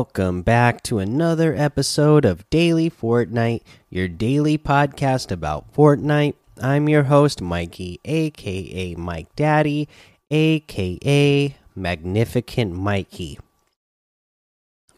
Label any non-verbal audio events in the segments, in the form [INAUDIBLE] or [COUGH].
Welcome back to another episode of Daily Fortnite, your daily podcast about Fortnite. I'm your host, Mikey, aka Mike Daddy, aka Magnificent Mikey.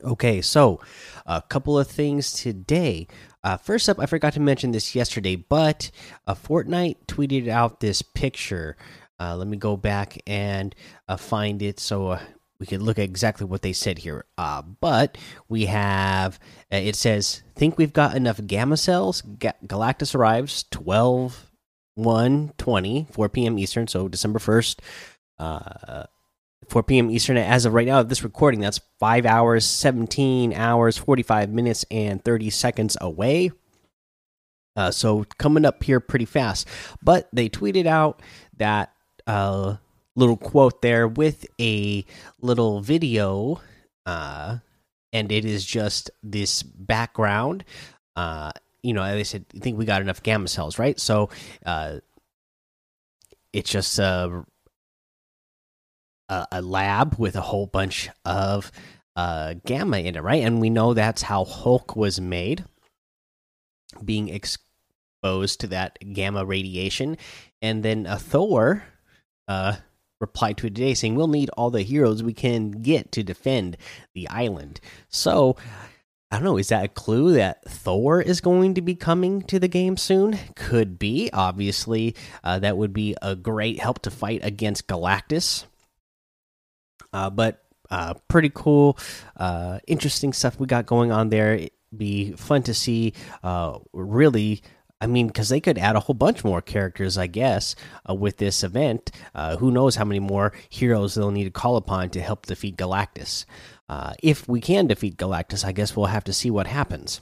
Okay, so a couple of things today. Uh, first up, I forgot to mention this yesterday, but uh, Fortnite tweeted out this picture. Uh, let me go back and uh, find it so uh, we can look at exactly what they said here. Uh, but we have uh, it says, "Think we've got enough gamma cells." Ga Galactus arrives 12 1 20 4 p.m. Eastern, so December 1st. Uh, 4 p.m. Eastern. As of right now, this recording, that's 5 hours, 17 hours, 45 minutes, and 30 seconds away. Uh, so coming up here pretty fast. But they tweeted out that uh, little quote there with a little video, uh, and it is just this background. Uh, you know, they said, I think we got enough gamma cells, right? So, uh, it's just a, a, lab with a whole bunch of uh, gamma in it, right? And we know that's how Hulk was made, being exposed to that gamma radiation. And then a Thor uh, replied to it today saying, We'll need all the heroes we can get to defend the island. So, I don't know. Is that a clue that Thor is going to be coming to the game soon? Could be. Obviously, uh, that would be a great help to fight against Galactus. Uh, but uh, pretty cool, uh, interesting stuff we got going on there. It'd be fun to see. Uh, really, I mean, because they could add a whole bunch more characters, I guess, uh, with this event. who knows how many more heroes they'll need to call upon to help defeat Galactus. Uh, if we can defeat Galactus, I guess we'll have to see what happens.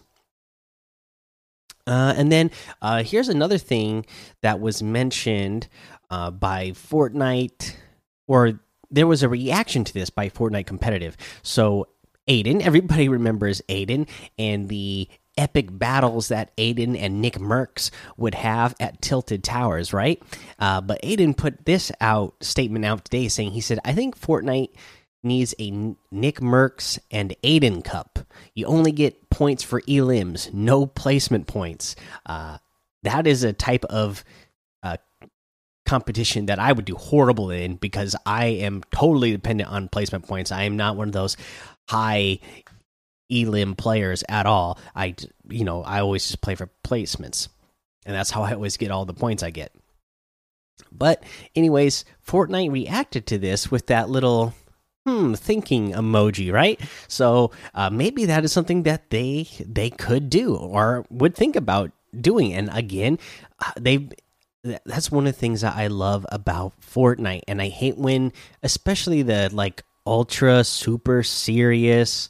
Uh, and then uh, here's another thing that was mentioned uh, by Fortnite, or there was a reaction to this by Fortnite Competitive. So, Aydan, [LAUGHS] everybody remembers Aydan and the epic battles that Aydan and Nick Mercs would have at Tilted Towers, right? Uh, but Aydan put this out statement out today saying he said, I think Fortnite needs a Nick Mercs and Aydan Cup. You only get points for elims, no placement points. Uh, that is a type of uh, competition that I would do horrible in because I am totally dependent on placement points. I am not one of those high elim players at all. I, you know, I always just play for placements, and that's how I always get all the points I get. But, anyways, Fortnite reacted to this with that little hmm thinking emoji right so uh, maybe that is something that they they could do or would think about doing and again uh, they that's one of the things that i love about fortnite and i hate when especially the like ultra super serious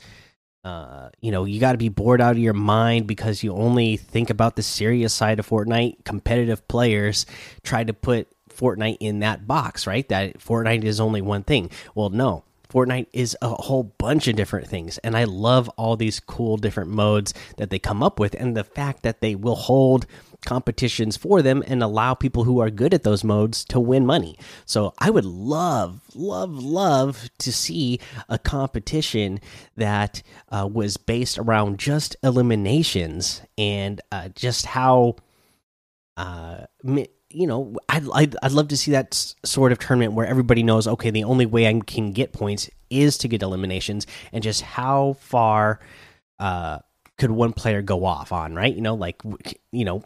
uh, you know, you got to be bored out of your mind because you only think about the serious side of Fortnite. Competitive players try to put Fortnite in that box, right? That Fortnite is only one thing. Well, no, Fortnite is a whole bunch of different things, and I love all these cool different modes that they come up with, and the fact that they will hold competitions for them and allow people who are good at those modes to win money. So I would love, love, love to see a competition that uh, was based around just eliminations and uh, just how. Uh, you know, I'd, I'd, I'd love to see that sort of tournament where everybody knows, okay, the only way I can get points is to get eliminations, and just how far uh, could one player go off on, right? You know, like, you know,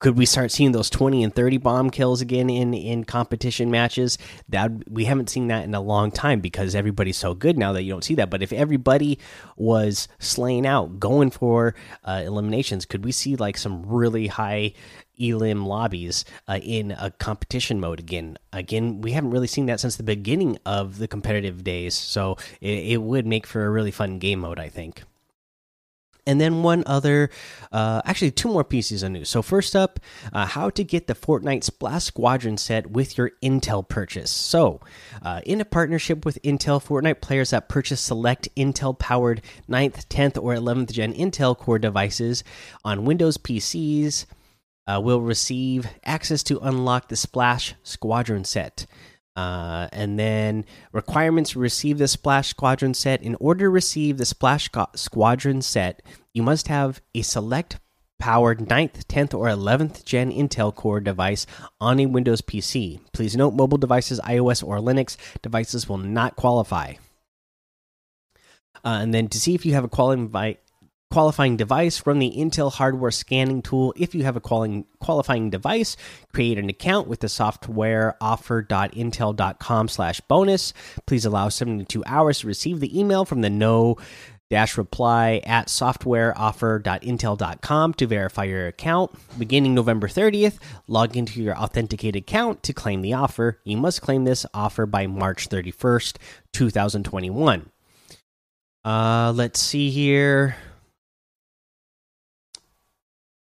could we start seeing those 20 and 30 bomb kills again in in competition matches? That we haven't seen that in a long time because everybody's so good now that you don't see that. But if everybody was slaying out going for uh, eliminations could we see like some really high elim lobbies uh, in a competition mode again? Again we haven't really seen that since the beginning of the competitive days. So it, it would make for a really fun game mode i think and then one other, uh, actually two more pieces of news. So first up, uh, how to get the Fortnite Splash Squadron set with your Intel purchase. So, uh, in a partnership with Intel, Fortnite players that purchase select Intel-powered 9th, 10th, or 11th gen Intel Core devices on Windows PCs uh, will receive access to unlock the Splash Squadron set. Uh, and then requirements to receive the Splash Squadron set. In order to receive the Splash Squadron set, you must have a select powered 9th, 10th, or 11th gen Intel Core device on a Windows PC. Please note mobile devices, iOS or Linux devices will not qualify. Uh, and then to see if you have a qualifying qualifying device run the intel hardware scanning tool. If you have a qualifying device create an account with the software offer.intel.com slash bonus. Please allow 72 hours to receive the email from the no dash reply at softwareoffer.intel.com to verify your account. Beginning november 30th log into your authenticated account to claim the offer. You must claim this offer by march 31st 2021 uh let's see here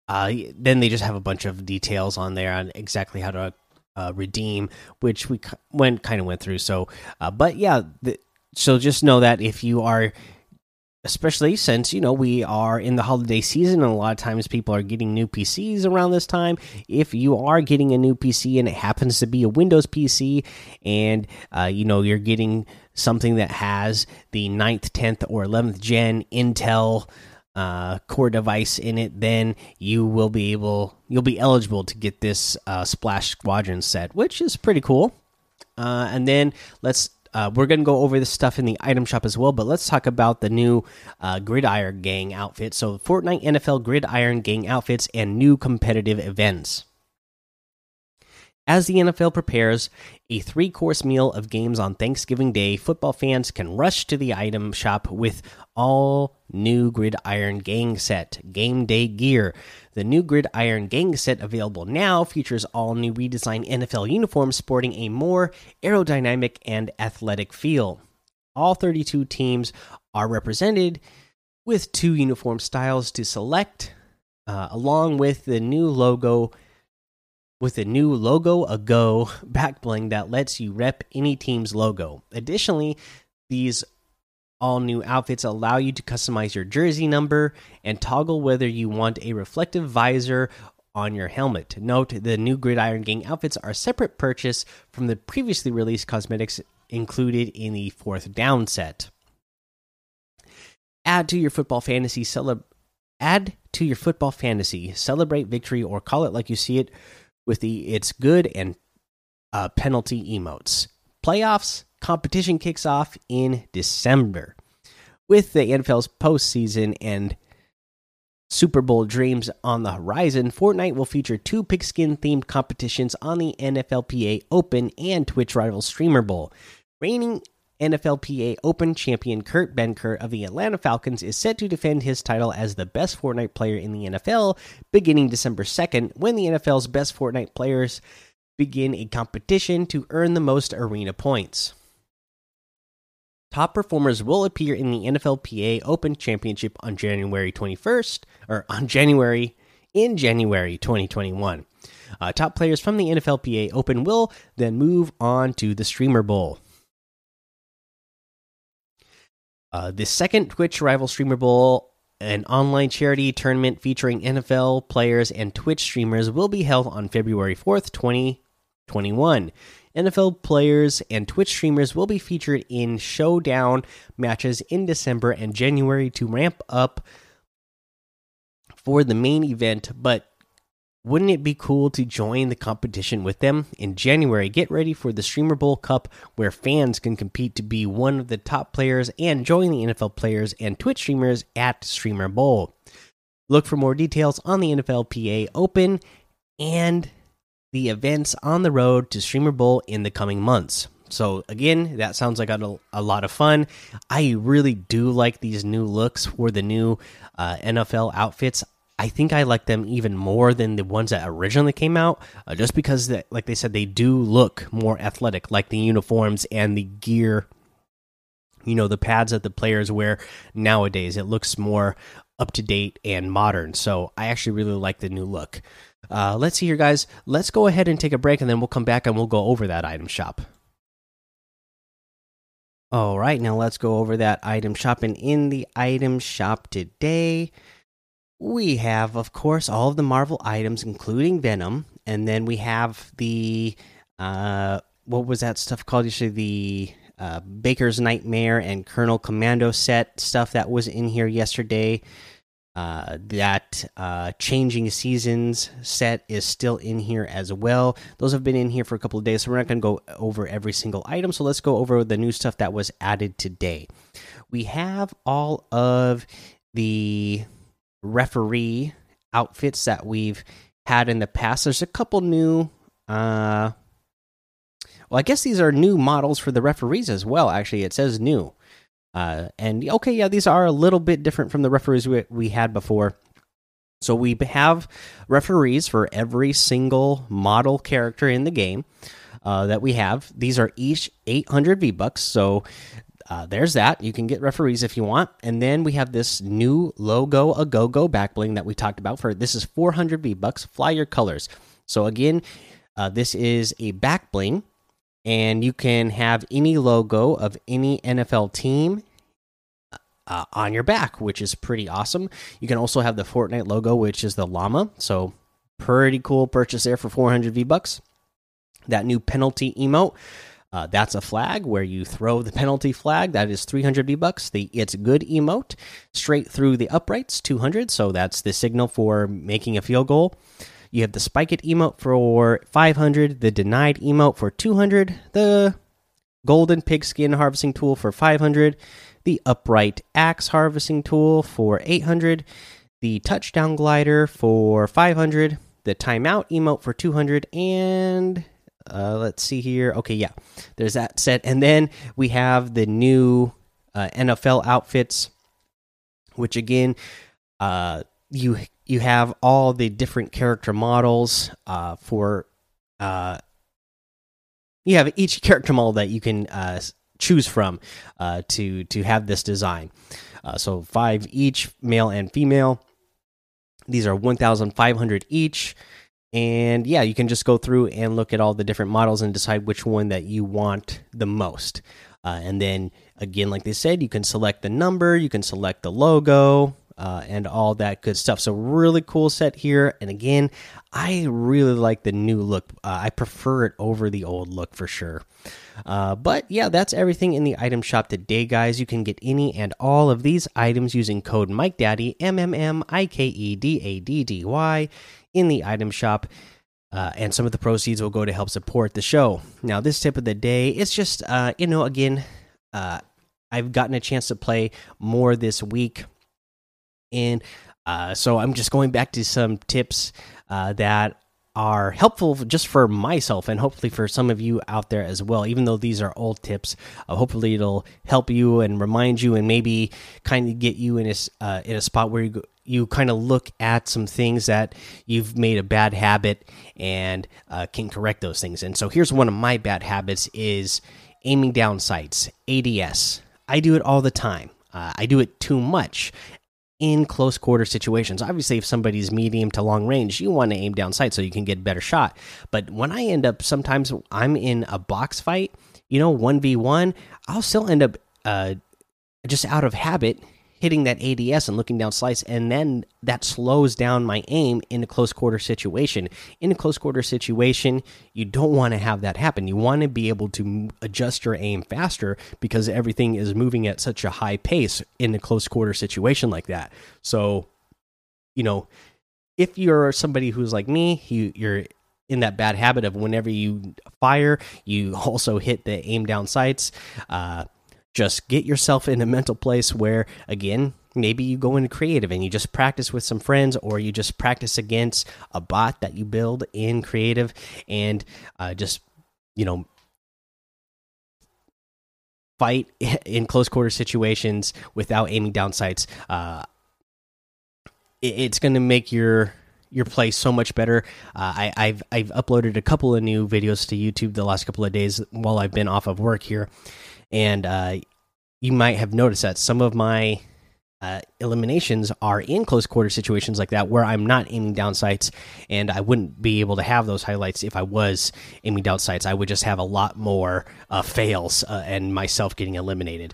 uh, then they just have a bunch of details on there on exactly how to uh, redeem, which we went kind of went through. So, uh, but yeah, the, so just know that if you are, especially since you know we are in the holiday season, and a lot of times people are getting new PCs around this time. If you are getting a new PC and it happens to be a Windows PC, and uh, you know you're getting something that has the 9th, 10th, or 11th gen Intel uh, core device in it, then you will be able you'll be eligible to get this uh, Splash Squadron set, which is pretty cool. Uh, and then let's uh, we're gonna go over this stuff in the item shop as well, but let's talk about the new uh, Gridiron Gang outfit. So Fortnite NFL Gridiron Gang outfits and new competitive events. As the NFL prepares a three course meal of games on Thanksgiving Day, football fans can rush to the item shop with all new Gridiron Gang set game day gear. The new Gridiron Gang set available now features all new redesigned NFL uniforms sporting a more aerodynamic and athletic feel. All 32 teams are represented with two uniform styles to select, uh, along with the new logo with a new logo a go back bling that lets you rep any team's logo. Additionally, these all new outfits allow you to customize your jersey number and toggle whether you want a reflective visor on your helmet. Note the new Gridiron Gang outfits are a separate purchase from the previously released cosmetics included in the fourth down set. Add to your football fantasy celeb add to your football fantasy, celebrate victory or call it like you see it with the it's good and uh, penalty emotes. Playoffs competition kicks off in December. With the NFL's postseason and Super Bowl dreams on the horizon, Fortnite will feature two pigskin themed competitions on the NFLPA Open and Twitch Rival Streamer Bowl. Reigning NFLPA Open champion Kurt Benkert of the Atlanta Falcons is set to defend his title as the best Fortnite player in the NFL beginning December 2nd when the NFL's best Fortnite players begin a competition to earn the most arena points. Top performers will appear in the NFLPA Open Championship on January 21st or on January in January 2021. Uh, top players from the NFLPA Open will then move on to the Streamer Bowl. Uh, the second Twitch Rival Streamer Bowl, an online charity tournament featuring NFL players and Twitch streamers, will be held on February 4th, 2021. NFL players and Twitch streamers will be featured in showdown matches in December and January to ramp up for the main event, but wouldn't it be cool to join the competition with them? In January, get ready for the Streamer Bowl Cup, where fans can compete to be one of the top players and join the NFL players and Twitch streamers at Streamer Bowl. Look for more details on the NFLPA Open and the events on the road to Streamer Bowl in the coming months. So, again, that sounds like a, a lot of fun. I really do like these new looks for the new uh, NFL outfits. I think I like them even more than the ones that originally came out, uh, just because, that, like they said, they do look more athletic, like the uniforms and the gear. You know, the pads that the players wear nowadays. It looks more up to date and modern. So I actually really like the new look. Uh, let's see here, guys. Let's go ahead and take a break, and then we'll come back and we'll go over that item shop. All right, now let's go over that item shop. And in the item shop today, we have, of course, all of the Marvel items, including Venom, and then we have the uh, what was that stuff called? You Usually the uh, Baker's Nightmare and Colonel Commando set stuff that was in here yesterday. Uh, that uh, changing seasons set is still in here as well. Those have been in here for a couple of days, so we're not going to go over every single item. So let's go over the new stuff that was added today. We have all of the referee outfits that we've had in the past. There's a couple new. Uh, well, I guess these are new models for the referees as well. Actually, it says new. Uh, and okay, yeah, these are a little bit different from the referees we, we had before. So we have referees for every single model character in the game uh, that we have. These are each 800 V bucks. So uh, there's that. You can get referees if you want. And then we have this new logo a go go back bling that we talked about for this is 400 V bucks. Fly your colors. So again, uh, this is a back bling and you can have any logo of any NFL team uh, on your back, which is pretty awesome. You can also have the Fortnite logo, which is the llama. So pretty cool purchase there for 400 V bucks. That new penalty emote. Uh, that's a flag where you throw the penalty flag. That is 300 V bucks. The it's good emote straight through the uprights 200. So that's the signal for making a field goal. You have the Spike It emote for 500, the Denied emote for 200, the Golden Pigskin harvesting tool for 500, the Upright Axe harvesting tool for 800, the Touchdown Glider for 500, the Timeout emote for 200, and uh, let's see here. Okay, yeah, there's that set. And then we have the new uh, NFL outfits, which again, uh, you you have all the different character models uh, for uh, you have each character model that you can uh, choose from uh, to to have this design. Uh, so five each, male and female. These are one thousand five hundred each, and yeah, you can just go through and look at all the different models and decide which one that you want the most. Uh, and then again, like they said, you can select the number, you can select the logo, uh, and all that good stuff. So really cool set here. And again, I really like the new look. Uh, I prefer it over the old look for sure. Uh, but yeah, that's everything in the item shop today, guys. You can get any and all of these items using code Mike Daddy M M M I K E D A D D Y in the item shop. Uh, and some of the proceeds will go to help support the show. Now, this tip of the day, it's just, uh, you know, again, uh, I've gotten a chance to play more this week and uh, so I'm just going back to some tips uh, that are helpful just for myself and hopefully for some of you out there as well. Even though these are old tips, uh, hopefully it'll help you and remind you and maybe kind of get you in a uh, in a spot where you you kind of look at some things that you've made a bad habit and uh, can correct those things. And so here's one of my bad habits: is aiming down sights, ADS. I do it all the time. Uh, I do it too much, in close quarter situations. Obviously, if somebody's medium to long range, you want to aim down sight so you can get a better shot. But when I end up, sometimes I'm in a box fight, you know, 1v1, I'll still end up uh, just out of habit hitting that ADS and looking down slice, and then that slows down my aim in a close quarter situation. In a close quarter situation, you don't want to have that happen. You want to be able to adjust your aim faster because everything is moving at such a high pace in a close quarter situation like that. So, you know, if you're somebody who's like me, you, you're in that bad habit of whenever you fire, you [LAUGHS] also hit the aim down sights. Uh, just get yourself in a mental place where again maybe you go into creative and you just practice with some friends or you just practice against a bot that you build in creative and uh, just you know fight [LAUGHS] in close quarter situations without aiming down sights uh, it's going to make your your play so much better. Uh, I, have I've uploaded a couple of new videos to YouTube the last couple of days while I've been off of work here, and uh, you might have noticed that some of my uh, eliminations are in close quarter situations like that where I'm not aiming down sights, and I wouldn't be able to have those highlights if I was aiming down sights. I would just have a lot more uh, fails uh, and myself getting eliminated.